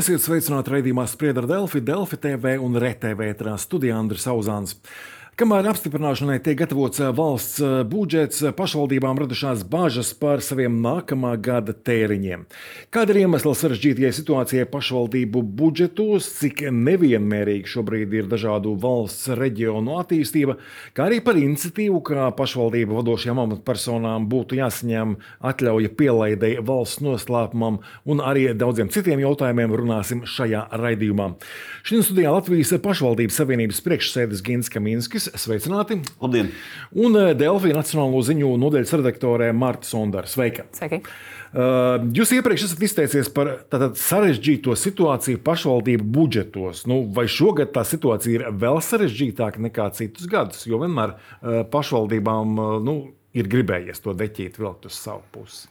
Esiet sveicināti raidījumā Spriedra Delfi, Delfi TV un RTV studijā Andris Auzāns. Kamēr apstiprināšanai tiek gatavots eh, valsts eh, budžets, eh, pašvaldībām radušās bažas par saviem nākamā gada tēriņiem. Kāda ir iemesla sarežģītajai situācijai pašvaldību budžetos, cik nevienmērīgi šobrīd ir dažādu valsts reģionu attīstība, kā arī par iniciatīvu, kā pašvaldību vadošajām amatpersonām būtu jāsaņem atļauja pielaidēji valsts noslēpumam un arī daudziem citiem jautājumiem runāsim šajā raidījumā. Šodien studijā Latvijas pašvaldības savienības priekšsēdis Gins Kaminskis. Sveicināti! Labdien! Un eh, Delfija Nacionālo ziņu nodeļas redaktore Marta Sondara. Sveika! Sveiki. Uh, jūs iepriekš esat izteicies par tātad, sarežģīto situāciju pašvaldību budžetos. Nu, vai šogad tā situācija ir vēl sarežģītāka nekā citus gadus? Jo vienmēr uh, pašvaldībām nu, ir gribējies to deķīt vilkt uz savu pusi.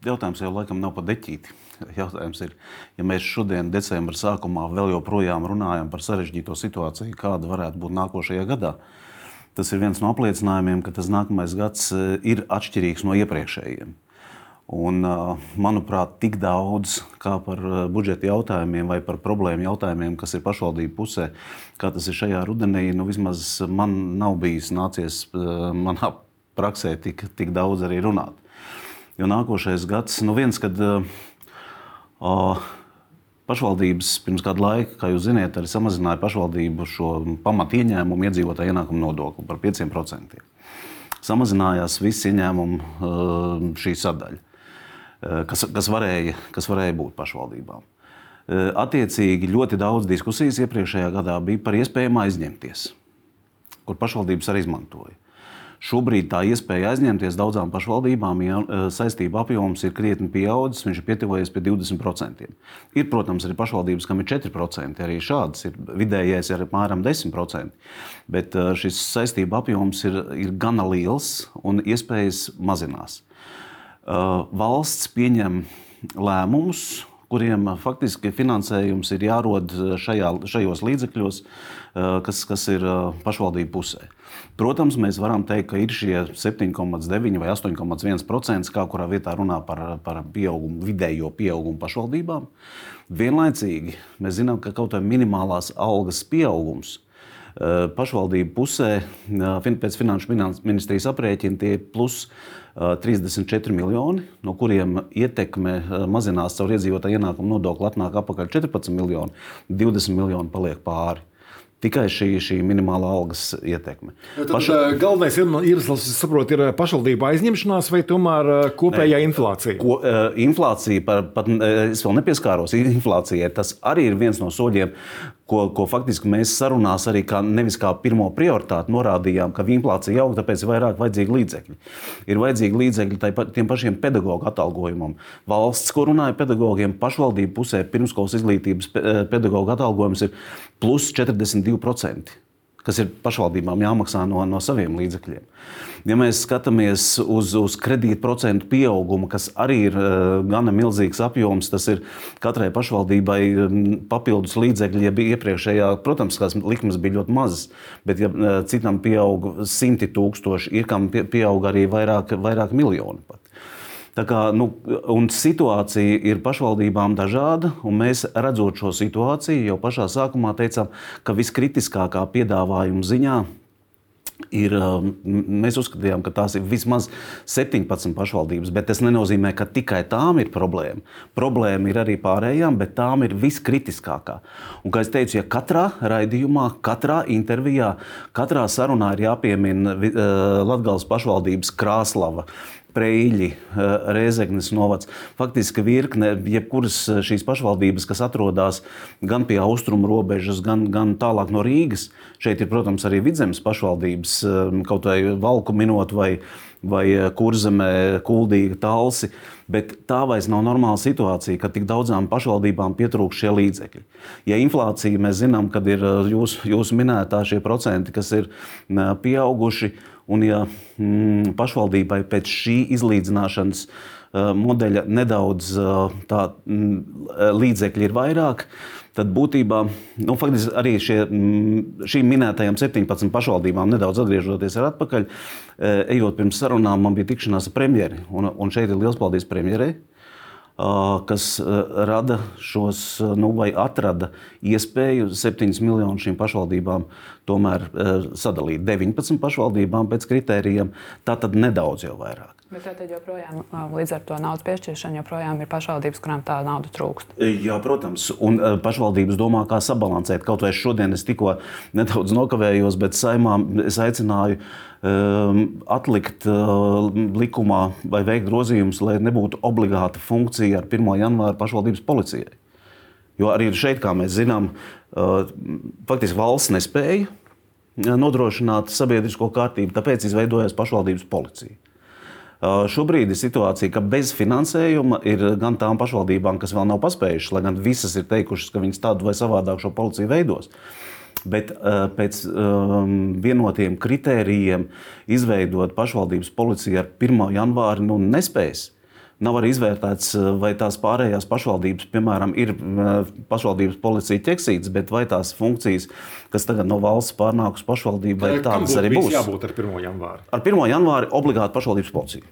Jautājums jau laikam nav par deķīti. Jautājums ir, ja mēs šodien, decembra sākumā, vēl joprojām runājam par sarežģīto situāciju, kāda varētu būt nākošajā gadā, tas ir viens no apliecinājumiem, ka tas nākamais gads eh, ir atšķirīgs no iepriekšējiem. Un, eh, manuprāt, tik daudz kā par eh, budžeta jautājumiem vai par problēmu jautājumiem, kas ir pašvaldību pusē, kā tas ir šajā rudenī, nu, vismaz man nav bijis nācies manā praksē tik, tik daudz arī runāt. Jo nākošais gads, nu viens, kad uh, Pašvaldības pirms kāda laika, kā jūs zināt, arī samazināja pašvaldību šo pamatu ieņēmumu iedzīvotāju ienākumu nodokli par 5%. Samazinājās viss ieņēmumu šī sadaļa, kas, kas, varēja, kas varēja būt pašvaldībām. Attiecīgi ļoti daudz diskusijas iepriekšējā gadā bija par iespējamu aizņemties, kur pašvaldības arī izmantoja. Šobrīd tā iespēja aizņemties daudzām pašvaldībām, ja e, saistību apjoms ir krietni pieaudzis, viņš ir pietuvojies pie 20%. Ir, protams, arī pašvaldības, kam ir 4%, arī šādas ir vidējais ir apmēram 10%. Bet e, šis saistību apjoms ir, ir gana liels un iespējas mazinās. E, valsts pieņem lēmumus, kuriem faktiski finansējums ir jārod šajā, šajos līdzekļos, kas, kas ir pašvaldību pusē. Protams, mēs varam teikt, ka ir šie 7,9 vai 8,1%, kā kurā vietā runā par, par pieaugumu, vidējo pieaugumu pašvaldībām. Vienlaicīgi mēs zinām, ka kaut kāda minimālās algas pieaugums eh, pašvaldību pusē eh, pēc finanšu ministrijas aprēķina tie ir plus 34 eh, miljoni, no kuriem ietekme mazinās caur iedzīvotāju ienākumu nodokli, atnāk apakaļ 14 miljoni, 20 miljoni paliek pāri tikai šī, šī minimālā algas ietekme. Tad, Paša... Galvenais iemesls, saprotu, ir pašvaldība aizņemšanās vai tomēr kopējā ne, inflācija? Ko, inflācija, pat, pat es vēl nepieskāros inflācijai, tas arī ir viens no soļiem, ko, ko faktiski mēs sarunās arī kā, nevis kā pirmo prioritāti norādījām, ka inflācija aug, tāpēc ir vairāk vajadzīgi līdzekļi. Ir vajadzīgi līdzekļi pa, tiem pašiem pedagoģu atalgojumam. Valsts, kur runāja pedagogiem, pašvaldību pusē pirmskolas izglītības pedagoģu atalgojums ir plus 42% kas ir pašvaldībām jāmaksā no, no saviem līdzekļiem. Ja mēs skatāmies uz, uz kredītprocentu pieaugumu, kas arī ir uh, gana milzīgs apjoms, tas ir katrai pašvaldībai um, papildus līdzekļi. Ja bija iepriekšējā, protams, tās likmes bija ļoti mazas, bet ja uh, citam pieauga simti tūkstoši, ir kam pieauga arī vairāk, vairāk miljoni. Pat. Kā, nu, situācija ir pašvaldībām dažāda, un mēs redzot šo situāciju, jau pašā sākumā teicām, ka viskritiskākā piedāvājuma ziņā ir, um, mēs uzskatījām, ka tās ir vismaz 17 pašvaldības, bet tas nenozīmē, ka tikai tām ir problēma. Problēma ir arī pārējām, bet tām ir viskritiskākā. Un, kā jau teicu, ja katrā raidījumā, katrā intervijā, katrā sarunā ir jāpiemina uh, Latvijas pašvaldības Krāslava, Preļi, eh, Rēzeknes novads. Faktiski virkne, jebkuras eh, šīs pašvaldības, kas atrodas gan pie austrumu robežas, gan, gan tālāk no Rīgas. Šeit ir, protams, arī vidzemes pašvaldības, eh, kaut vai valku minot vai, vai kurzemē, kuldīga talsi. Bet tā vairs nav normāla situācija, ka tik daudzām pašvaldībām pietrūkst šie līdzekļi. Ja inflācija, mēs zinām, kad ir jūsu jūs minētā šie procenti, kas ir pieauguši, Un, ja mm, pašvaldībai pēc šī izlīdzināšanas uh, modeļa nedaudz uh, tā, mm, līdzekļi ir vairāk, tad būtībā nu, arī šie, mm, šīm minētajām 17 pašvaldībām, nedaudz atgriežoties atpakaļ, uh, ejot pirms sarunām, man bija tikšanās ar premjeri. Un, un šeit ir liels paldies premjerei. Kas rada šos, nu, vai atrada iespēju 7 miljonus šīm pašvaldībām tomēr sadalīt. 19 pašvaldībām pēc kritērijiem, tā tad nedaudz jau vairāk. Bet tad joprojām līdz ar to naudas piešķiršanu joprojām ir pašvaldības, kurām tā nauda trūkst. Jā, protams, un pašvaldības domā, kā sabalansēt. Kaut vai šodien es tikko nedaudz nokavējos, bet saimā es aicināju atlikt likumā vai veikt grozījumus, lai nebūtu obligāta funkcija ar 1. janvāru pašvaldības policijai. Jo arī šeit, kā mēs zinām, faktiski valsts nespēja nodrošināt sabiedrisko kārtību, tāpēc izveidojās pašvaldības policija. Šobrīd ir situācija, ka bez finansējuma ir gan tām pašvaldībām, kas vēl nav paspējušas, lai gan visas ir teikušas, ka viņas tādu vai savādāk šo policiju veidos. Bet uh, pēc um, vienotiem kritērijiem izveidot pašvaldības policiju ar 1. janvāri nu, nespējas. Nav arī izvērtēts, vai tās pārējās pašvaldības, piemēram, ir pašvaldības policija ķeksītas, bet vai tās funkcijas, kas tagad no valsts pārnāk uz pašvaldību, vai tādas arī būs. Jābūt ar 1. janvāri. Ar 1. janvāri obligāti pašvaldības policija.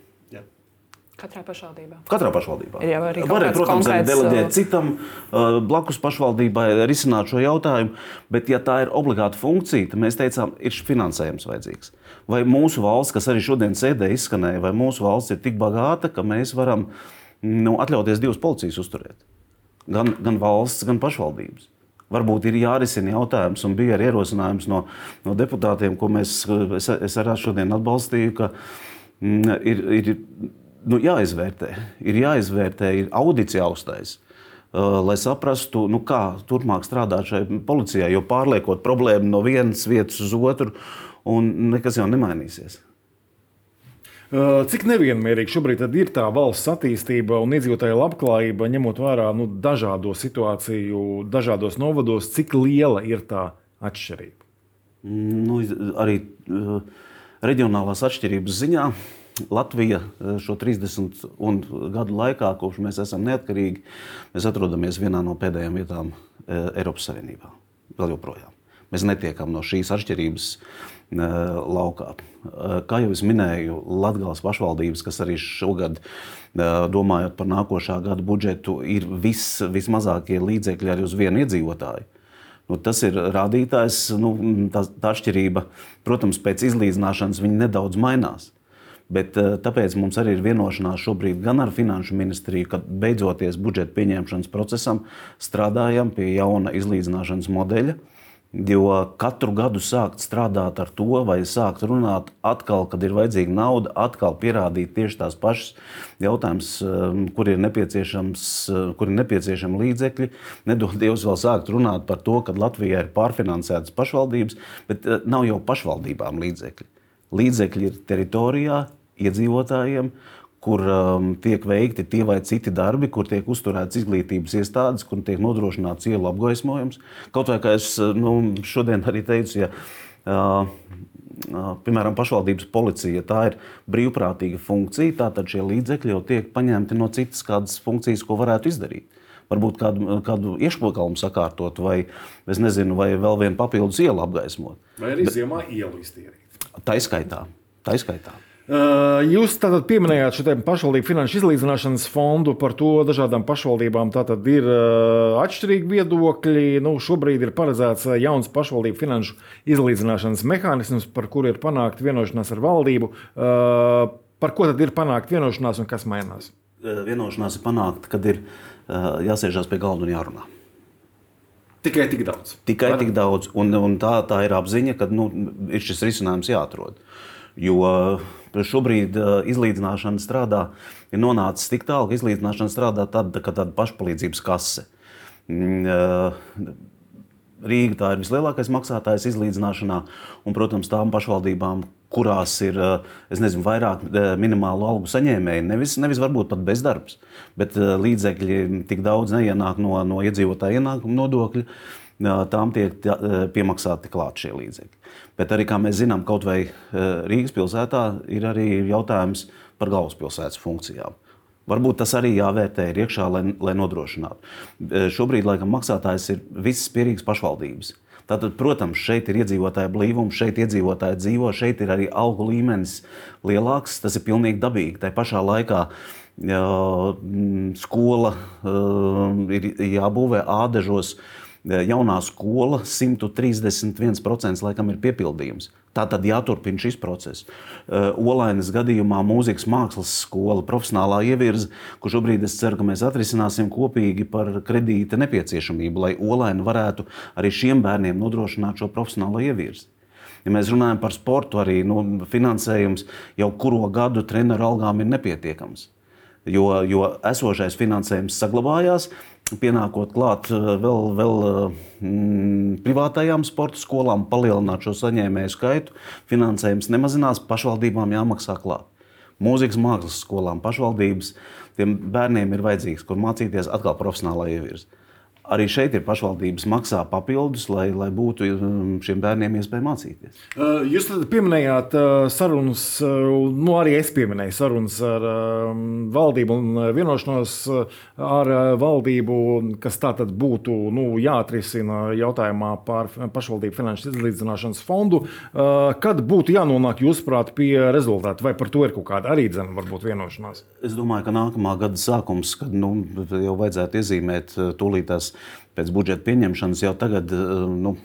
Katrā pašvaldībā. Katrā pašvaldībā. Jau arī Var, protams, arī deleģēt uh, citam uh, blakus pašvaldībai risināt šo jautājumu, bet, ja tā ir obligāta funkcija, tad mēs teicām, ir finansējums vajadzīgs. Vai mūsu valsts, kas arī šodien sēdē izskanēja, vai mūsu valsts ir tik bagāta, ka mēs varam nu, atļauties divas policijas uzturēt? Gan, gan valsts, gan pašvaldības. Varbūt ir jārisina jautājums, un bija arī ierosinājums no, no deputātiem, ko mēs, es, es arī šodien atbalstīju, ka mm, ir, ir nu, jāizvērtē. Ir jāizvērtē, ir audits jāuztais. Uh, lai saprastu, nu, kā turpmāk strādāt šai policijai, jo pārliekot problēmu no vienas vietas uz otru, un nekas jau nemainīsies. Uh, cik nevienmērīga šobrīd ir tā valsts attīstība un iedzīvotāja labklājība, ņemot vērā nu, dažādo situāciju, dažādos novados, cik liela ir tā atšķirība? Nu, arī uh, reģionālās atšķirības ziņā Latvija eh, šo 30 gadu laikā, kopš mēs esam neatkarīgi, mēs atrodamies vienā no pēdējām vietām eh, Eiropas Savienībā. Vēl joprojām. Mēs netiekam no šīs atšķirības eh, laukā. Kā jau es minēju, Latvijas pašvaldības, kas arī šogad, domājot par nākošā gada budžetu, ir vis, vismazākie līdzekļi arī uz vienu iedzīvotāju. Nu, tas ir rādītājs, nu, tā, tā atšķirība, protams, pēc izlīdzināšanas nedaudz mainās. Bet, eh, tāpēc mums arī ir vienošanās šobrīd gan ar Finanšu ministriju, ka beidzoties budžeta pieņemšanas procesam, strādājam pie jauna izlīdzināšanas modeļa. Jo katru gadu sākt strādāt ar to, vai sākt runāt atkal, kad ir vajadzīga nauda, atkal pierādīt tieši tās pašas jautājumas, eh, kur ir, eh, kur ir nepieciešami līdzekļi. Nedod Dievs vēl sākt runāt par to, ka Latvijā ir pārfinansētas pašvaldības, bet nav jau pašvaldībām līdzekļi. Līdzekļi ir teritorijā, iedzīvotājiem, kur um, tiek veikti tie vai citi darbi, kur tiek uzturētas izglītības iestādes, kur tiek nodrošināts ielu apgaismojums. Kaut vai kā es nu, šodien arī teicu, ja, uh, uh, piemēram, pašvaldības policija, tā ir brīvprātīga funkcija, tad šie līdzekļi jau tiek paņemti no citas kādas funkcijas, ko varētu izdarīt. Varbūt kādu, kādu iešpokalnu sakārtot, vai, nezinu, vai vēl vienu papildus ielu apgaismot. Vai arī Bet, ziemā ielu iztīrīt. Tā izskaitā. Tā izskaitā. Jūs tātad pieminējāt šo pašvaldību finanšu izlīdzināšanas fondu. Par to dažādām pašvaldībām tātad ir atšķirīgi viedokļi. Nu, šobrīd ir paredzēts jauns pašvaldību finanšu izlīdzināšanas mehānisms, par kuru ir panākta vienošanās ar valdību. Par ko tad ir panākta vienošanās un kas mainās? Vienošanās ir panākta, kad ir jāsēžās pie galda un jārunā. Tikai tik daudz. Tikai Var? tik daudz. Un, un tā, tā ir apziņa, ka nu, ir šis risinājums jāatrod. Jo Šobrīd uh, izlīdzināšana strādā, ir nonācis tik tālu, ka izlīdzināšana strādā tāda, tā, tāda pašpalīdzības kase. Mm, uh, Rīga tā ir vislielākais maksātājs izlīdzināšanā, un, protams, tām pašvaldībām, kurās ir uh, nezinu, vairāk minimālu algu saņēmēji, nevis, nevis varbūt pat bezdarbs, bet līdzekļi tik daudz neienāk no, no iedzīvotāja ienākuma nodokļa, tām tiek piemaksāti klāt šie līdzekļi. Bet arī, kā mēs zinām, kaut vai Rīgas pilsētā ir arī jautājums par galvaspilsētas funkcijām. Varbūt tas arī jāvērtē ir iekšā, lai, lai nodrošinātu. Šobrīd, laikam, maksātājs ir visas pierīgas pašvaldības. Tātad, protams, šeit ir iedzīvotāja blīvums, šeit iedzīvotāji dzīvo, šeit ir arī algu līmenis lielāks. Tas ir pilnīgi dabīgi. Tā pašā laikā skola ir jābūvē ādažos. Jaunā skola 131% laikam ir piepildījums. Tā tad jāturpina šis process. Olainas gadījumā mūzikas mākslas skola, profesionālā ievirze, kur šobrīd es ceru, ka mēs atrisināsim kopīgi par kredīta nepieciešamību, lai Olaina varētu arī šiem bērniem nodrošināt šo profesionālo ievirzi. Ja mēs runājam par sportu, arī nu, finansējums jau kuro gadu treneru algām ir nepietiekams. Jo, jo esošais finansējums saglabājās, pienākot klāt eh, vēl, vēl mm, privātajām sporta skolām, palielināt šo saņēmēju skaitu, finansējums nemazinās, pašvaldībām jāmaksā klāt. Mūzikas mākslas skolām pašvaldības tiem bērniem ir vajadzīgs, kur mācīties atkal profesionālā ievirzi. Arī šeit ir pašvaldības maksā papildus, lai, lai būtu um, šiem bērniem iespēja mācīties. Uh, jūs pieminējāt uh, sarunas, uh, nu arī es pieminēju sarunas ar um, valdību un vienošanos ar valdību, kas tātad būtu nu, jāatrisina jautājumā par pašvaldību finanšu izlīdzināšanas fondu. Kad būtu jānonāk, jūsuprāt, pie rezultātu, vai par to ir kaut kāda arī dzene, varbūt vienošanās? Es domāju, ka nākamā gada sākums, kad nu, jau vajadzētu iezīmēt tūlītās pēc budžeta pieņemšanas jau tagad. Eh, nu,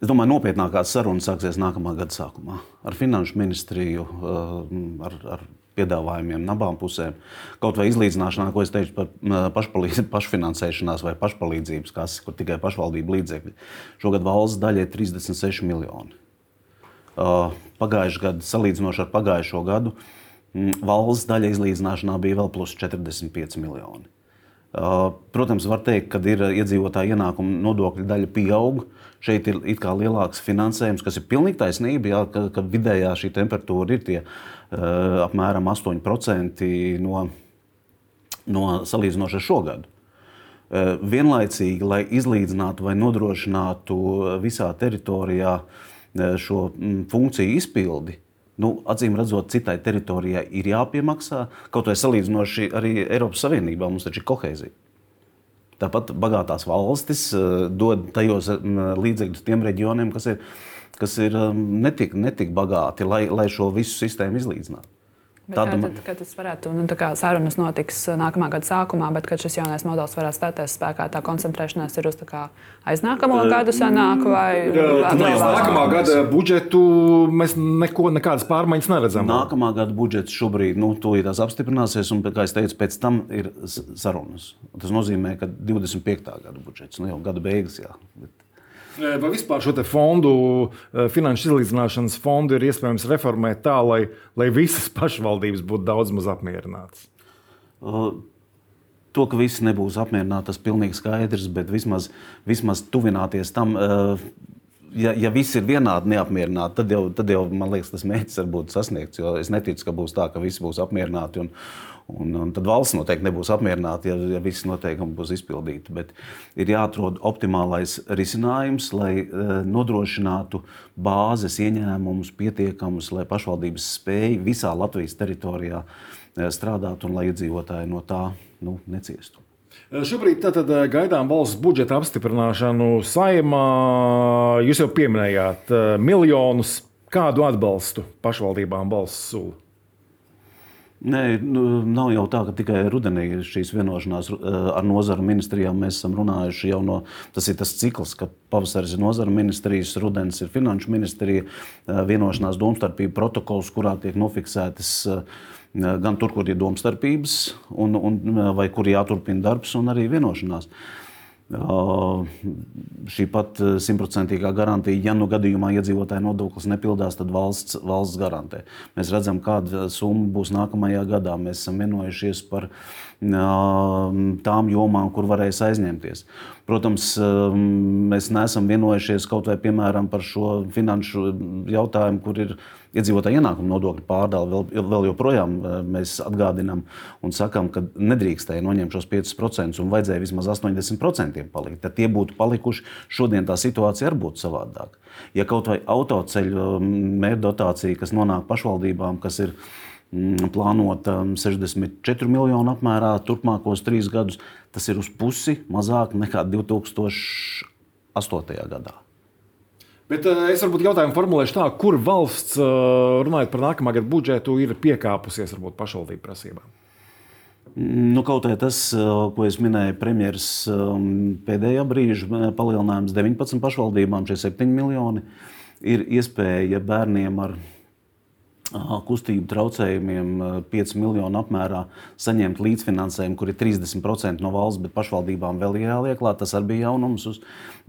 Es domāju, nopietnākās sarunas sāksies nākamā gada sākumā ar Finanšu ministriju, eh, ar, ar piedāvājumiem no abām pusēm. Kaut vai izlīdzināšanā, ko es teicu par eh, pašfinansēšanās vai pašpalīdzības, kas ir tikai pašvaldību līdzekļi. Šogad valsts daļa ir 36 miljoni. Pagājušajā gadā, salīdzinoši ar pagājušo gadu, mm, valsts daļa izlīdzināšanā bija vēl plus 45 miljoni. Protams, var teikt, ka ir iedzīvotāja ienākuma nodokļu daļa pieaug. Šeit ir lielāks finansējums, kas ir pilnīgi taisnība, jā, ka, ka vidējā šī temperatūra ir tie, uh, apmēram 8% no, no salīdzinoši ar šo gadu. Uh, vienlaicīgi, lai izlīdzinātu vai nodrošinātu visā teritorijā šo mm, funkciju izpildi, nu, acīm redzot, citai teritorijai ir jāpiemaksā. Kaut vai salīdzinoši arī Eiropas Savienībā mums taču ir kohēzija. Tāpat bagātās valstis uh, dod tajos uh, līdzekļus tiem reģioniem, kas ir, kas ir um, netik, netik bagāti, lai, lai šo visu sistēmu izlīdzinātu. Tāda tad, kad tas varētu, nu, tā kā sarunas notiks uh, nākamā gada sākumā, bet kad šis jaunais modelis varētu stāties spēkā, tā koncentrēšanās ir uz kā, aiznākamo gadu senāk vai vēl nākamā gada budžetu mēs neko, nekādas pārmaiņas neredzam. Nākamā gada budžets šobrīd, nu, tūlīt tās apstiprināsies, un, kā es teicu, pēc tam ir sarunas. Tas nozīmē, ka 25. gada budžets, nu jau gada beigas, jā. Bet Vai vispār šo fondu, eh, finanšu izlīdzināšanas fondu, ir iespējams reformēt tā, lai, lai visas pašvaldības būtu daudz maz apmierinātas? To, ka visi nebūs apmierināti, tas ir pilnīgi skaidrs, bet vismaz, vismaz tuvināties tam, ja, ja visi ir vienādi neapmierināti, tad jau, tad jau man liekas, tas mērķis var būt sasniegts. Es neticu, ka būs tā, ka visi būs apmierināti. Un, Un, un tad valsts noteikti nebūs apmierināta, ja, ja visi noteikumi būs izpildīti. Bet ir jāatrod optimālais risinājums, lai uh, nodrošinātu bāzes ieņēmumus pietiekamus, lai pašvaldības spēj visā Latvijas teritorijā uh, strādāt un lai iedzīvotāji no tā nu, neciestu. Eh, šobrīd tātad gaidām valsts budžeta apstiprināšanu saimā. Jūs jau pieminējāt miljonus. Kādu atbalstu pašvaldībām valsts sūta? Nē, nu, nav jau tā, ka tikai rudenī šīs vienošanās eh, ar nozaru ministrijām. Mēs esam runājuši jau no tas ir tas cikls, ka pavasaris ir nozaru ministrijas, rudens ir finanšu ministrija, eh, vienošanās domstarpību protokols, kurā tiek nofiksētas eh, gan tur, kur ir domstarpības, un, un, vai kur jāturpina darbs, un arī vienošanās. Uh, Šī pat simtprocentīgā garantija, ja nu gadījumā iedzīvotāja nodoklis nepildās, tad valsts, valsts garantē. Mēs redzam, kāda summa būs nākamajā gadā. Mēs esam vienojušies par tām jomām, kur varēs aizņemties. Protams, mēs neesam vienojušies kaut vai piemēram par šo finanšu jautājumu, kur ir ielikās iedzīvotāju ienākumu nodokļu pārdali vēl, vēl joprojām eh, mēs atgādinām un sakām, ka nedrīkstēja noņemt šos 5% un vajadzēja vismaz 80% palikt. Tad tie būtu palikuši. Šodien tā situācija arī būtu savādāka. Ja kaut vai autoceļu mm, mērķdotācija, kas nonāk pašvaldībām, kas ir mm, plānota 64 mm, miljonu apmērā turpmākos trīs gadus, tas ir uz pusi mazāk nekā 2008. gadā. Bet es varbūt jautājumu formulēšu tā, kur valsts, runājot par nākamā gada budžetu, ir piekāpusies varbūt pašvaldību prasībām. Nu, kaut kā tas, ko es minēju, premjerministrs pēdējā brīža palielinājums 19 pašvaldībām, šie 7 miljoni, ir iespēja bērniem ar kustību traucējumiem 5 miljonu apmērā saņemt līdzfinansējumu, kur ir 30% no valsts, bet pašvaldībām vēl ir jāliek klāt. Tas arī bija jaunums uz,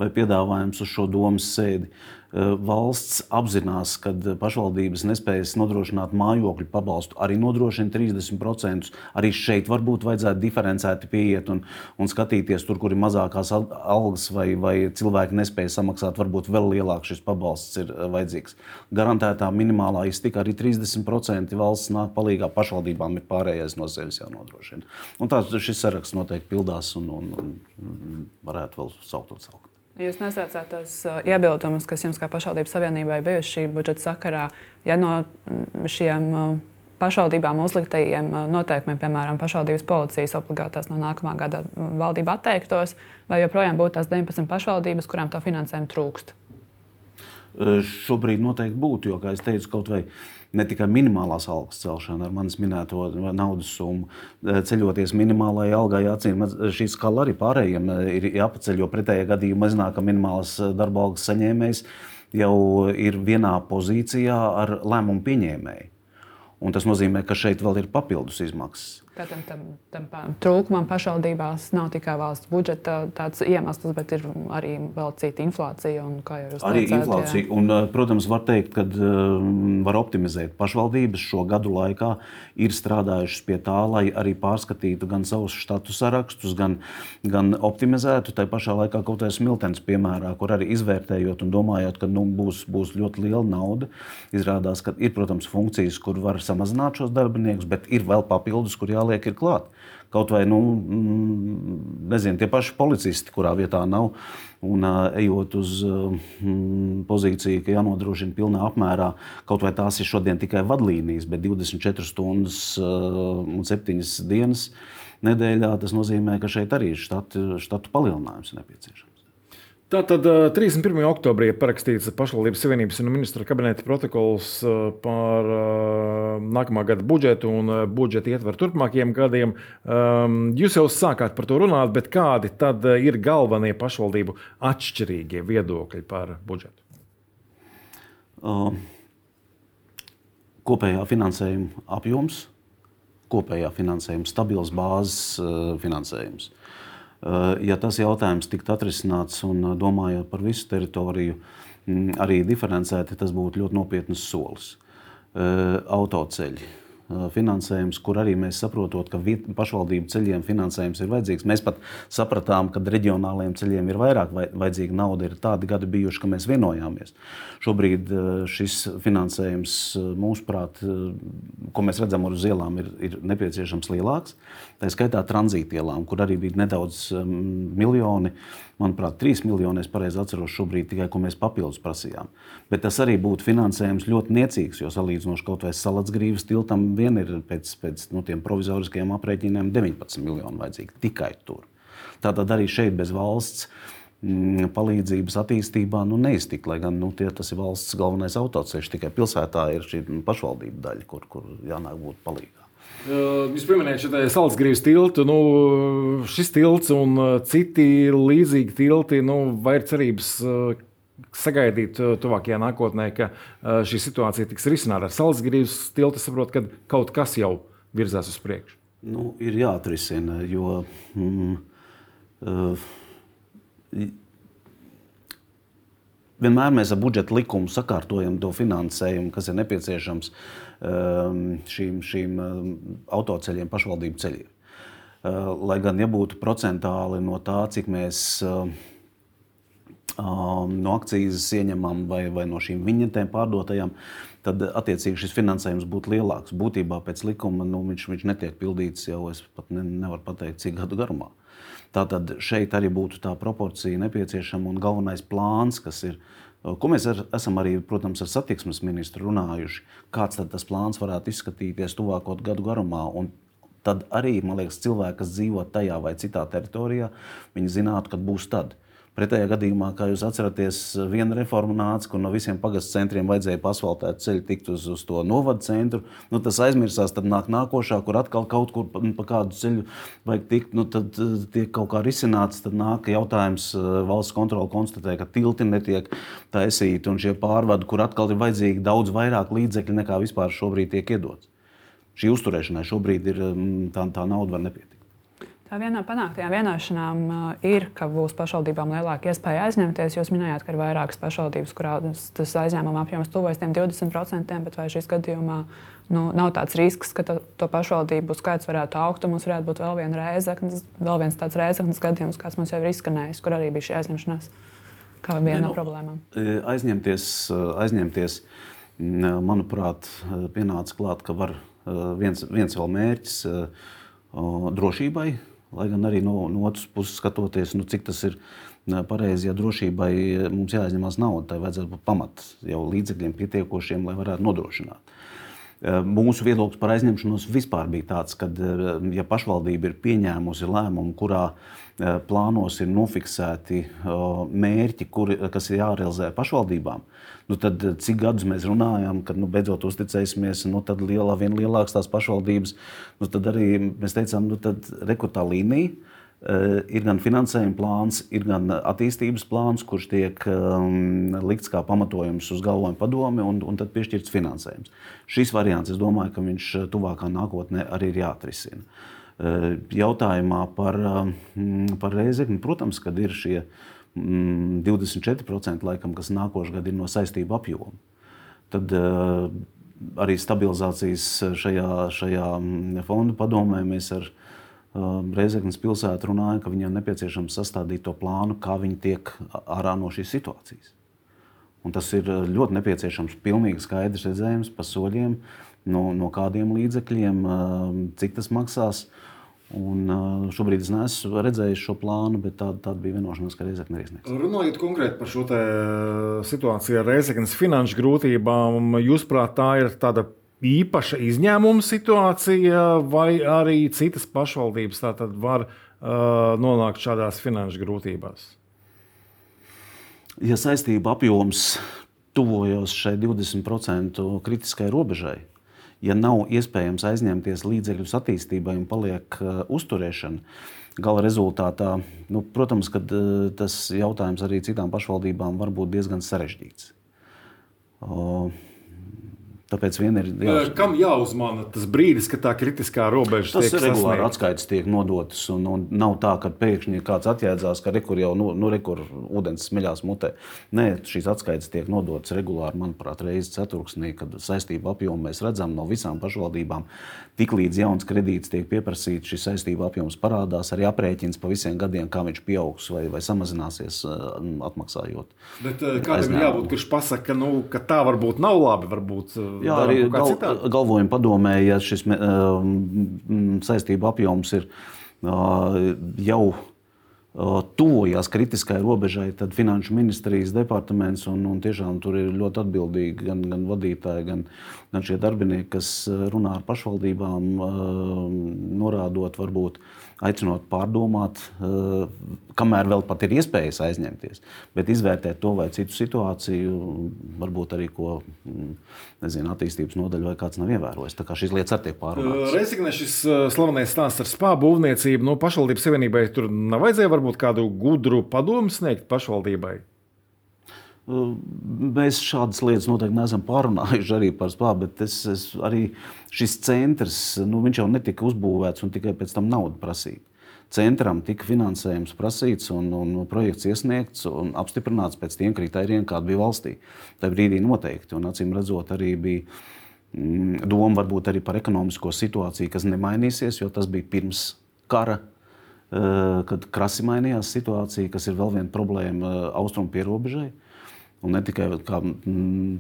vai piedāvājums uz šo domas sēdi. Eh, valsts apzinās, ka pašvaldības nespējas nodrošināt mājokļu pabalstu, arī nodrošina 30%. Arī šeit varbūt vajadzētu diferencēti pieiet un, un skatīties tur, kur ir mazākās algas vai, vai cilvēki nespēja samaksāt, varbūt vēl lielāks šis pabalsts ir eh, vajadzīgs. Garantētā minimālā iztika arī 30% valsts nāk palīdzīgā pašvaldībām ir pārējais no sevis jānodrošina. Un tā šis saraksts noteikti pildās un, un, un varētu vēl saukt un saukt. Jūs nesaucāt tos uh, iebildumus, kas jums kā pašvaldības savienībai bijuši šī budžeta sakarā. Ja no mm, šiem uh, pašvaldībām uzliktajiem uh, noteikumiem, piemēram, pašvaldības policijas obligātās no nākamā gada valdība atteiktos, vai joprojām būtu tās 19 pašvaldības, kurām to finansējumu trūkst? Šobrīd noteikti būtu, jo, kā jau teicu, kaut vai ne tikai minimālās algas celšana ar manis minēto naudas summu, ceļoties minimālajai algai, acīm šī skala arī pārējiem ir jāpaceļ, jo pretējā gadījumā ka minimālās darba algas saņēmējs jau ir vienā pozīcijā ar lēmumu pieņēmēju. Un tas nozīmē, ka šeit vēl ir papildus izmaksas. Tātad tam, tam, tam trūkumam pašvaldībās nav tikai valsts budžeta tāds iemesls, bet ir arī vēl cita inflācija. Un, arī teicāt, inflācija. Jā. Un, eh, protams, var teikt, ka uh, var optimizēt. Pašvaldības šo gadu laikā ir strādājušas pie tā, lai arī pārskatītu gan savus štatu sarakstus, gan, gan optimizētu. Tā pašā laikā kaut kādā smiltens piemērā, kur arī izvērtējot un domājot, ka nu, būs, būs ļoti liela nauda, izrādās, ka ir, protams, funkcijas, kur var samazināt šos darbiniekus, bet ir vēl papildus, kur jā jāliek ir klāt. Kaut vai nu, mm, nezinu, tie paši policisti, kurā vietā nav, un ejot uz uh, pozīciju, ka jānodrošina pilnā apmērā, kaut vai tās ir šodien tikai vadlīnijas, bet 24 stundas un 7 dienas nedēļā, tas nozīmē, ka šeit arī štatu, štatu palielinājums ir nepieciešams. Tātad 31. oktobrī ir parakstīts pašvaldības savienības un ministra kabineta protokols par nākamā gada budžetu un budžeta ietvaru turpmākajiem gadiem. Jūs jau sākāt par to runāt, bet kādi tad ir galvenie pašvaldību atšķirīgie viedokļi par budžetu? Kopējā finansējuma apjoms, kopējā finansējuma stabils bāzes finansējums. Eh, ja tas jautājums tiktu atrisināts un eh, domājot par visu teritoriju, mm, arī diferencēti, tas būtu ļoti nopietns solis. Eh, autoceļi finansējums, kur arī mēs saprotam, ka pašvaldību ceļiem finansējums ir vajadzīgs. Mēs pat sapratām, ka reģionālajiem ceļiem ir vairāk vajadzīga nauda. Ir tādi gadi bijuši, ka mēs vienojāmies. Šobrīd šis finansējums, mūsuprāt, ko mēs redzam uz ielām, ir, ir nepieciešams lielāks. Tā skaitā tranzītielām, kur arī bija nedaudz miljoni manuprāt, 3 miljoni, es pareizi atceros šobrīd tikai, ko mēs papildus prasījām. Bet tas arī būtu finansējums ļoti niecīgs, jo salīdzinoši kaut vai salacgrīvas tiltam vien ir pēc, pēc no tiem provizoriskajiem aprēķiniem 19 miljoni vajadzīgi tikai tur. Tātad arī šeit bez valsts mm, palīdzības attīstībā nu, neiztikt. Lai gan nu, tie, tas ir valsts galvenais autoceļš, tikai pilsētā ir šī pašvaldība daļa, kur, kur jānāk būt palīdzīgam. Jūs pieminējāt šo Salzgrības tiltu. Nu, šis tilts un citi līdzīgi tilti, nu, vai ir cerības sagaidīt tuvākajā nākotnē, ka šī situācija tiks risināta ar Salzgrības tiltu? Es saprotu, ka kaut kas jau virzās uz priekšu. Nu, ir jāatrisina, jo mm, uh, vienmēr mēs ar budžeta likumu sakārtojam to finansējumu, kas ir nepieciešams um, šīm, šīm um, autoceļiem, pašvaldību ceļiem. Uh, lai gan nebūtu procentāli no tā, cik mēs um, no akcijas ieņemam vai, vai no šīm viņetēm pārdotajām, tad attiecīgi šis finansējums būtu lielāks. Būtībā pēc likuma nu, viņš, viņš netiek pildīts jau es pat ne, nevaru pateikt, cik gadu garumā. Tātad šeit arī būtu tā proporcija nepieciešama un galvenais plāns, kas ir. Ko mēs ar, esam arī, protams, ar satiksmes ministru runājuši, kāds tas plāns varētu izskatīties tuvāko gadu garumā. Tad arī, man liekas, cilvēki, kas dzīvo tajā vai citā teritorijā, viņi zinātu, kad būs tad. Pretējā gadījumā, kā jūs atceraties, viena reforma nāca, kur no visiem pagastu centriem vajadzēja pasvaltēt ceļu, tikt uz, uz to novadu centru. Nu, tas aizmirsās, tad nāk nākošā, kur atkal kaut kur pa, pa kādu ceļu vajag tikt. Nu, tad eh, tiek kaut kā risināts, tad nāk jautājums, eh, valsts kontrole konstatē, ka tilti netiek taisīti un šie pārvadi, kur atkal ir vajadzīgi daudz vairāk līdzekļu nekā vispār šobrīd tiek iedots. Šī uzturēšanai šobrīd ir mm, tā, tā nauda var nepietikt. Tā viena no panāktajām vienošanām uh, ir, ka būs pašvaldībām lielāka iespēja aizņemties. Jūs minējāt, ka ir vairākas pašvaldības, kurās tas aizņēmuma apjoms tuvojas 20%, bet vai šīs gadījumā nu, nav tāds risks, ka to, to pašvaldību skaits varētu augt, un mums varētu būt vēl, viena reizeknes, vēl viens tāds reizeknes gadījums, kāds mums jau ir izskanējis, kur arī bija šī aizņemšanās kā viena no nu, problēmām. E, aizņemties, e, aizņemties, manuprāt, e, pienāca klāt, ka var viens, viens vēl mērķis drošībai Lai gan arī no, no otras puses skatoties, nu, cik tas ir pareizi, ja drošībai mums jāaizņemās nauda, tai vajadzētu būt pamat jau līdzekļiem pietiekošiem, lai varētu nodrošināt. Mūsu viedoklis par aizņemšanos vispār bija tāds, ka, ja pašvaldība ir pieņēmusi lēmumu, kurā plānos ir nofiksēti mērķi, kuri, kas ir jārealizē pašvaldībām, nu tad cik gadus mēs runājam, kad nu, beidzot uzticēsimies, nu tad lielā, vien lielākas tās pašvaldības, nu tad arī mēs teicām, nu tad rekrutā līnija Eh, ir gan finansējuma plāns, ir gan attīstības plāns, kurš tiek um, likts kā pamatojums uz galvenā padomi, un, un tad piešķirts finansējums. Šis variants, es domāju, ka viņš eh, tuvākā nākotnē arī ir jāatrisina. Uh, jautājumā par, um, par reizekni, protams, kad ir šie um, 24%, laikam, kas nākošais gads ir no saistību apjoma, tad uh, arī stabilizācijas šajā, šajā fondu padomē mēs ar Um, Reizeknas pilsēta runāja, ka viņiem nepieciešams sastādīt to plānu, kā viņi tiek ārā no šīs situācijas. Un tas ir uh, ļoti nepieciešams, pilnīgi skaidrs redzējums pa soļiem, no, no kādiem līdzekļiem, um, cik tas maksās. Un, uh, šobrīd es neesmu redzējis šo plānu, bet tāda, tāda bija vienošanās, ka Reizekne ir iesniegta. Runājot konkrēti par šo uh, situāciju ar Reizeknas finanšu grūtībām, jūsuprāt, tā ir tāda īpaša izņēmuma situācija, vai arī citas pašvaldības var uh, nonākt šādās finanšu grūtībās? Ja saistība apjoms tuvojas šai 20% kritiskai robežai, ja nav iespējams aizņemties līdzekļus attīstībai un paliek uh, uzturēšana, gala rezultātā, nu, protams, ka uh, tas jautājums arī citām pašvaldībām var būt diezgan sarežģīts. Uh, Tāpēc vien ir jāuzmana. Kam jāuzmana tas brīdis, kad tā kritiskā robeža tas tiek regulāri atskaites tiek nodotas. Un, un nav tā, ka pēkšņi kāds atjēdzās, ka rekur jau nu, nu, rekur ūdens smeļās mutē. Nē, šīs atskaites tiek nodotas regulāri, manuprāt, reizes ceturksnī, kad saistību apjomu mēs redzam no visām pašvaldībām. Tiklīdz jauns kredīts tiek pieprasīts, šis saistību apjoms parādās, arī aprēķins pa visiem gadiem, kā viņš pieaugs vai, vai samazināsies atmaksājot. Bet kādam ir jābūt, kurš pasaka, ka, nu, ka tā varbūt nav labi, varbūt Jā, arī gal, galvojuma padomē, ja šis uh, saistību apjoms ir uh, jau tuvojās kritiskai robežai, tad Finanšu ministrijas departaments un, un tiešām tur ir ļoti atbildīgi gan, gan vadītāji, gan, gan šie darbinieki, kas runā ar pašvaldībām, uh, norādot varbūt aicinot pārdomāt, eh, kamēr vēl pat ir iespējas aizņemties, bet izvērtēt to vai citu situāciju, varbūt arī ko nezinu, attīstības nodaļa vai kāds nav ievērojis. Tā kā šīs lietas arī tiek pārdomātas. Eh, Reizekne šis slavenais stāsts ar spā būvniecību, no nu, pašvaldības savienībai tur nav vajadzēja varbūt kādu gudru padomu sniegt pašvaldībai. Mēs šādas lietas noteikti neesam pārunājuši arī par spāru, bet es, es arī šis centrs nu, jau netika uzbūvēts un tikai pēc tam naudu prasīja. Centram tika finansējums prasīts un, un projekts iesniegts un apstiprināts pēc tiem kritērijiem, kāda bija valstī. Tajā brīdī noteikti, un acīm redzot, arī bija mm, doma varbūt arī par ekonomisko situāciju, kas nemainīsies, jo tas bija pirms kara kad krasi mainījās situācija, kas ir vēl viena problēma austrumu pierobežai. Un ne tikai kā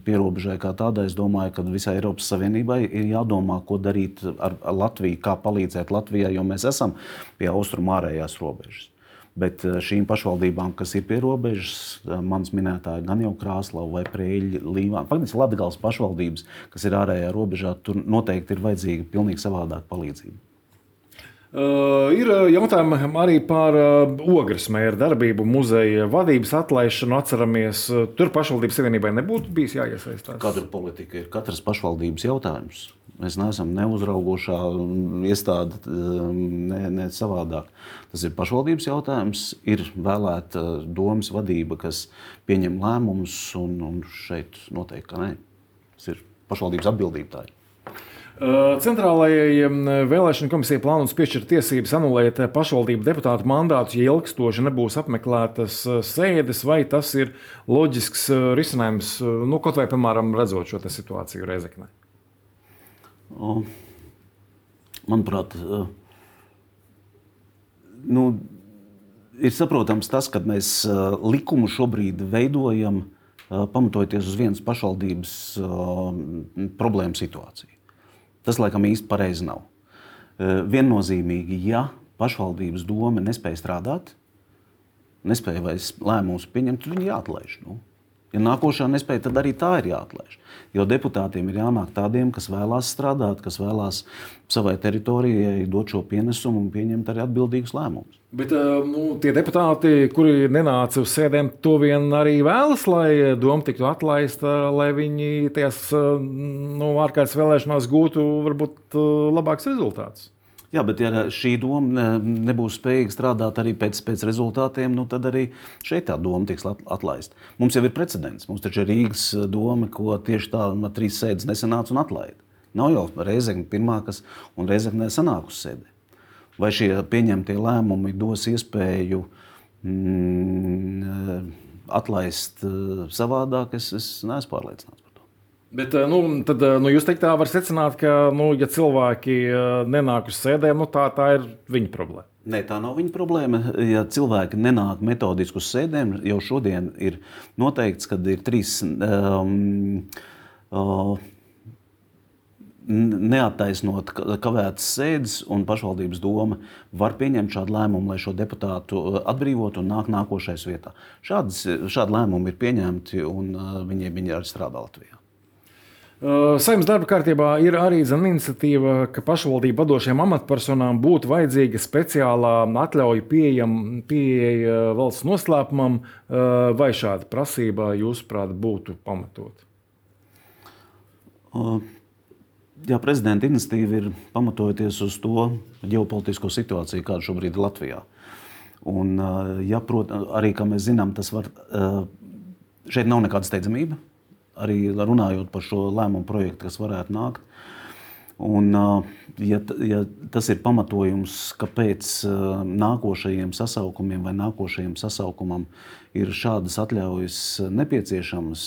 pierobežai, kā tādai, es domāju, ka visai Eiropas Savienībai ir jādomā, ko darīt ar, Latviju, kā palīdzēt Latvijai, jo mēs esam pie austrumu ārējās robežas. Bet eh, šīm pašvaldībām, kas ir pie robežas, eh, manas minētāji, gan jau Krāslava vai Prēļa, Līvāna, faktiski Latvijas pašvaldības, kas ir ārējā robežā, tur noteikti ir vajadzīga pilnīgi savādāka palīdzība. Uh, ir jautājumi arī par uh, ogres mēra darbību, muzeja vadības atlaišanu. Atceramies, uh, tur pašvaldības savienībai nebūtu bijis jāiesaistās. Katra politika ir katras pašvaldības jautājums. Mēs neesam neuzraugošā iestāde, ne, ne savādāk. Tas ir pašvaldības jautājums. Ir vēlēta domas vadība, kas pieņem lēmumus, un, un šeit noteikti ka nē. Tas ir pašvaldības atbildība. Centrālajai vēlēšana komisijai plānots piešķirt tiesības anulēt pašvaldību deputātu mandātus, ja ilgstoši nebūs apmeklētas sēdes, vai tas ir loģisks risinājums, nu, kaut vai, piemēram, redzot šo situāciju Reizeknē? Manuprāt, nu, ir saprotams tas, ka mēs likumu šobrīd veidojam pamatojoties uz vienas pašvaldības problēmu situāciju. Tas, laikam, īsti pareizi nav. Viennozīmīgi, ja pašvaldības doma nespēja strādāt, nespēja vairs lēmumus pieņemt, tad viņi jāatlaiž. Nu. Ja nākošā nespēja, tad arī tā ir jāatlaiž. Jo deputātiem ir jānāk tādiem, kas vēlās strādāt, kas vēlās savai teritorijai dot šo pienesumu un pieņemt arī atbildīgus lēmumus. Bet nu, tie deputāti, kuri nenāca uz sēdēm, to vien arī vēlas, lai doma tiktu atlaista, lai viņi tajās nu, ārkārtas vēlēšanās gūtu varbūt labāks rezultāts. Jā, bet ja šī doma nebūs spējīga strādāt arī pēc, pēc rezultātiem, nu tad arī šeit tā doma tiks atlaista. Mums jau ir precedents. Mums taču ir Rīgas doma, ko tieši tā no trīs sēdes nesanāca un atlaida. Nav jau reizekne pirmā, kas un reizekne sanāk uz sēdi. Vai šie pieņemtie lēmumi dos iespēju mm, atlaist savādāk, es, es neesmu pārliecināts. Bet, eh, nu, tad, eh, nu, jūs teikt, tā var secināt, ka, nu, ja cilvēki eh, nenāk uz sēdēm, nu, tā, tā ir viņa problēma. Nē, tā nav viņa problēma. Ja cilvēki nenāk metodiski uz sēdēm, jau šodien ir noteikts, ka ir trīs um, uh, neattaisnot kavētas sēdes, un pašvaldības doma var pieņemt šādu lēmumu, lai šo deputātu atbrīvotu un nāk nākošais vietā. Šādas, šādi lēmumi ir pieņemti, un viņi, viņi arī strādā Latvijā. Saimnes darba kārtībā ir arī iniciatīva, ka pašvaldību vadošajām amatpersonām būtu vajadzīga speciālā atļauja pieejama pieeja valsts noslēpumam, vai šāda prasība, jūsuprāt, būtu pamatot? Jā, prezidenta iniciatīva ir pamatojoties uz to ģeopolitisko situāciju, kāda šobrīd ir Latvijā. Un, ja, prot, arī, kā mēs zinām, tas var, šeit nav nekāda steidzamība arī runājot par šo lēmumu projektu, kas varētu nākt. Un, ja, ja tas ir pamatojums, kāpēc nākošajiem sasaukumiem vai nākošajam sasaukumam ir šādas atļaujas nepieciešamas,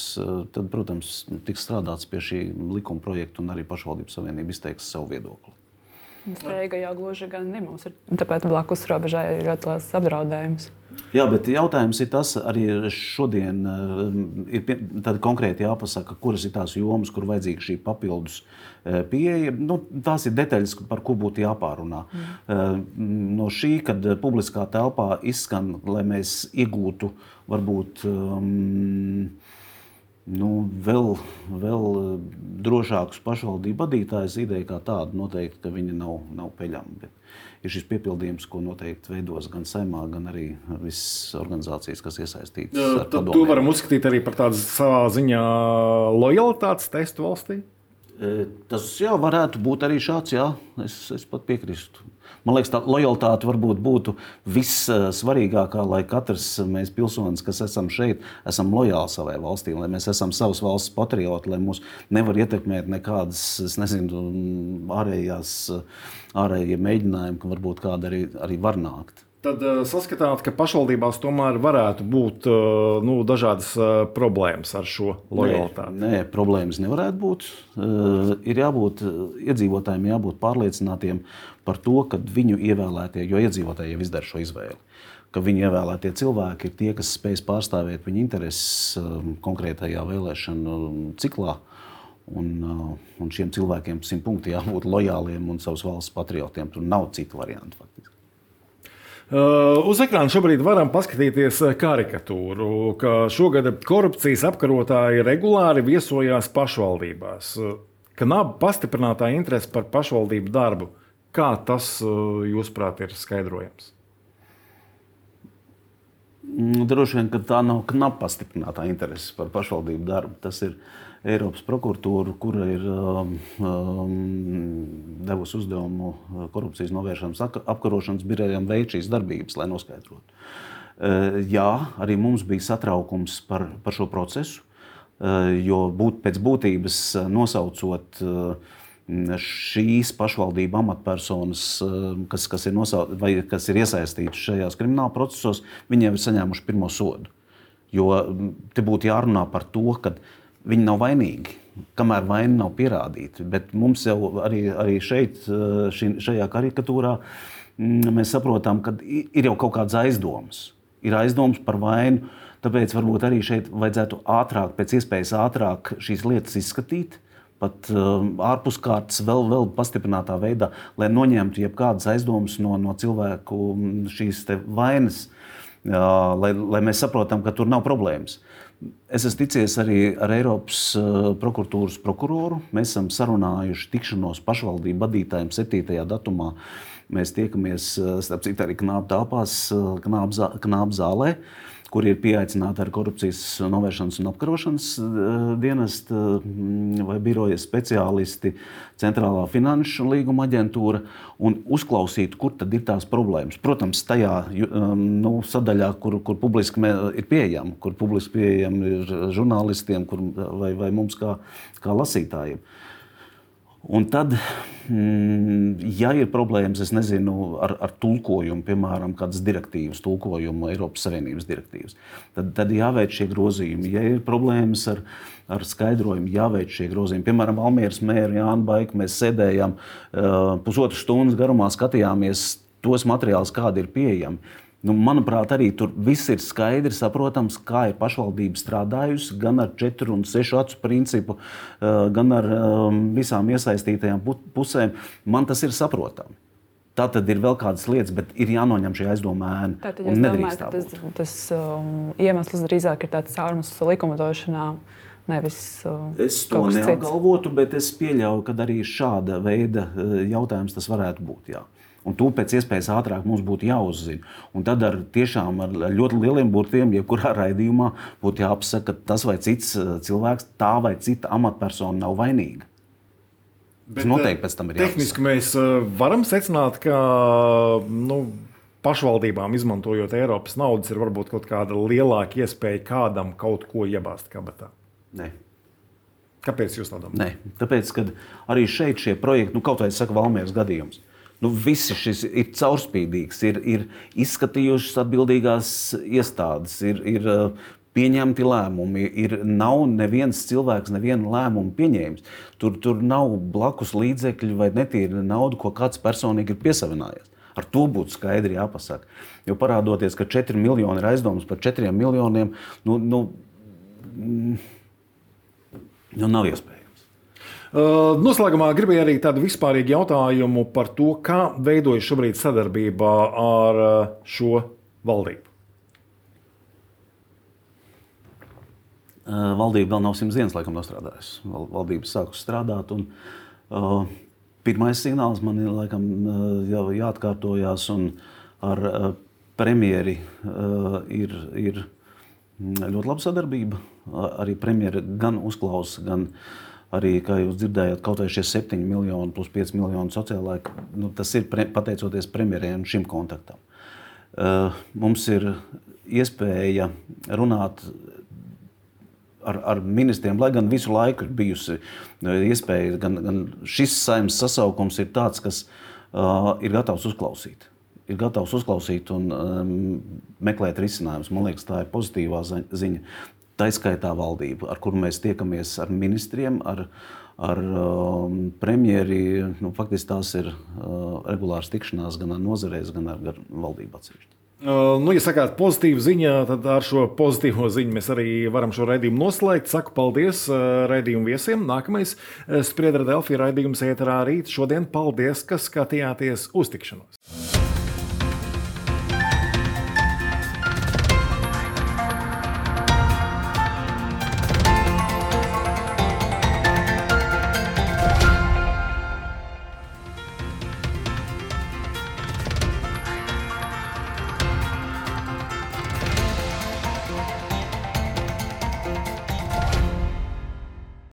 tad, protams, tiks strādāts pie šī likuma projekta un arī pašvaldības savienība izteiks savu viedokli. Streiga jau gluži gan ne mums ir. Tāpēc blakus robežai ir ļoti liels apdraudējums. Jā, bet jautājums ir tas, arī šodien eh, ir konkrēti jāpasaka, kuras ir tās jomas, kur vajadzīga šī papildus eh, pieeja. Nu, tās ir detaļas, par ko būtu jāpārunā. Mm. No šī, kad publiskā telpā izskan, lai mēs iegūtu varbūt. Um, nu, vēl, vēl eh, drošākus pašvaldību vadītājus. Ideja kā tāda noteikti, ka viņa nav, nav peļama. Bet ir šis piepildījums, ko noteikti veidos gan saimā, gan arī visas organizācijas, kas iesaistītas. Tad to varam uzskatīt arī par tādu savā ziņā lojalitātes testu valstī. E, tas jā, varētu būt arī šāds, jā, es, es pat piekrītu. Man liekas, tā lojalitāte varbūt būtu vissvarīgākā, lai katrs mēs pilsonis, kas esam šeit, esam lojāli savai valstī, lai mēs esam savas valsts patrioti, lai mūs nevar ietekmēt nekādas, nezinu, ārējās, ārējie mēģinājumi, ka varbūt kāda arī, arī var nākt. Tad uh, saskatāt, ka pašvaldībās tomēr varētu būt uh, nu, dažādas uh, problēmas ar šo lojalitāti. Nē, nē problēmas nevarētu būt. Ir jābūt iedzīvotājiem, jābūt pārliecinātiem par to, ka viņu ievēlētie, jo iedzīvotāji jau izdara šo izvēli, ka viņu ievēlētie cilvēki ir tie, kas spēj pārstāvēt viņu intereses konkrētajā vēlēšanu ciklā. Un, un šiem cilvēkiem simt punkti jābūt lojāliem un savas valsts patriotiem. Tur nav citu variantu. Faktiski. Uh, uz ekrāna šobrīd varam paskatīties uh, karikatūru, ka šogad korupcijas apkarotāji regulāri viesojās pašvaldībās, uh, ka nav pastiprinātā interese par pašvaldību darbu. Kā tas, jūsuprāt, ir skaidrojams? Nu, droši vien, ka tā nav knapa pastiprinātā interese par pašvaldību darbu. Tas ir Eiropas prokuratūra, kura ir um, um, devusi uzdevumu korupcijas novēršanas apkarošanas birojam veikt šīs darbības, lai noskaidrotu. Uh, jā, arī mums bija satraukums par, par šo procesu, uh, jo būt, pēc būtības nosaucot uh, šīs pašvaldību amatpersonas, eh, kas, kas, ir nosaukt, vai, kas ir iesaistītas šajās krimināla procesos, viņiem ir saņēmuši pirmo sodu. Jo mm, te būtu jārunā par to, ka viņi nav vainīgi, kamēr vaina nav pierādīta. Bet mums jau arī, arī šeit, eh, ši, šajā karikatūrā, mm, mēs saprotam, ka ir jau kaut kādas aizdomas. Ir aizdomas par vainu, tāpēc varbūt arī šeit vajadzētu ātrāk, pēc iespējas ātrāk šīs lietas izskatīt pat uh, ārpus kārtas, vēl, vēl pastiprinātā veidā, lai noņemtu jebkādas aizdomas no, no cilvēku mm, šīs vainas, uh, lai, lai mēs saprotam, ka tur nav problēmas. Es esmu ticies arī ar Eiropas uh, prokuratūras prokuroru. Mēs esam sarunājuši tikšanos pašvaldību vadītājiem 7. datumā. Mēs tiekamies, uh, starp citu, arī knāpā telpās, uh, knāpā zālē. Uh, kur ir pieaicināti ar korupcijas novēršanas un apkarošanas eh, dienesta mm, vai biroja speciālisti, centrālā finanšu līguma aģentūra un uzklausīt, kur tad ir tās problēmas. Protams, tajā um, nu, sadaļā, kur, kur publiski ir pieejama, kur publiski pieejama ir žurnālistiem kur, vai, vai mums kā, kā lasītājiem. Un tad, mm, ja ir problēmas, nezinu, ar, ar tulkojumu, piemēram, kādas direktīvas, tulkojumu, Eiropas Savienības direktīvas, tad, tad jāveic šie grozījumi. Ja ir problēmas ar, ar skaidrojumu, jāveic šie grozījumi. Piemēram, Almīras mēra Jānis Baika, mēs sēdējām uh, pusotru stundu garumā, skatījāmies tos materiālus, kādi ir pieejami. Nu, manuprāt, arī tur viss ir skaidri saprotams, kā ir pašvaldība strādājusi gan ar četru un sešu acu principu, eh, gan ar um, visām iesaistītajām pusēm. Man tas ir saprotami. Tā tad ir vēl kādas lietas, bet ir jānoņem šī aizdoma ēna. Tātad es domāju, ka tas, tas um, iemesls drīzāk ir tāds caurums likumdošanā. Nevis, uh, es to neapgalvotu, bet es pieļauju, ka arī šāda veida uh, jautājums tas varētu būt. Jā. Un to pēc iespējas ātrāk mums būtu jāuzzina. Un tad ar tiešām ar ļoti lieliem burtiem, jebkurā raidījumā, būtu jāapsaka, ka tas vai cits eh, cilvēks, tā vai cita amatpersona nav vainīga. Bet, tas noteikti pēc tam ir jāapsaka. Tehniski mēs eh, varam secināt, ka. Nu, pašvaldībām, izmantojot Eiropas naudas, ir varbūt kaut kāda lielāka iespēja kādam kaut ko iebāzt kabatā. Nē. Kāpēc jūs tā domājat? Nē, tāpēc, ka arī šeit šie projekti, nu, kaut vai saka, Valmieras gadījums, Nu, viss šis ir caurspīdīgs, ir, ir izskatījušas atbildīgās iestādes, ir, ir uh, pieņemti lēmumi. Ir, nav neviens cilvēks, nevienu lēmumu pieņēmis. Tur, tur nav blakus līdzekļu vai netīra nauda, ko kāds personīgi ir piesavinājies. Ar to būtu skaidri jāpasaka. Jo parādoties, ka 4 miljoni ir aizdomas par 4 miljoniem, nu, nu, mm, nu nav iespējams. Noslēgumā gribēju arī tādu vispārīgu jautājumu par to, kā veidojas šobrīd sadarbība ar šo valdību. Valdība vēl nav simts dienas, laikam, nostrādājusi. Valdība sākus strādāt. Un, uh, pirmais signāls man ir laikam, jau jāatkārtojas, un ar uh, premjeri uh, ir, ir ļoti laba sadarbība. Arī premjeri gan uzklausa, gan uh, arī, kā jūs dzirdējāt, kaut vai šie 7 miljoni plus 5 miljoni sociālā, nu, tas ir pre, pateicoties premjeriem šim kontaktam. Uh, mums ir iespēja runāt ar, ar ministriem, lai gan visu laiku ir bijusi uh, iespēja, gan, gan šis saimnes sasaukums ir tāds, kas uh, ir gatavs uzklausīt. Ir gatavs uzklausīt un um, meklēt risinājumus. Man liekas, tā ir pozitīvā ziņa. Tā izskaitā valdība, ar kuru mēs tiekamies ar ministriem, ar, ar um, premjeri. Nu, faktiski tās ir uh, regulāras tikšanās gan ar nozarēs, gan ar, ar valdību atsevišķi. Uh, nu, ja sakāt, pozitīva ziņa, tad ar šo pozitīvo ziņu mēs arī varam šo raidījumu noslēgt. Saku paldies uh, raidījumu viesiem. Nākamais uh, Spriedra Delfija raidījums ēterā rīt. Šodien paldies, ka skatījāties uz tikšanos.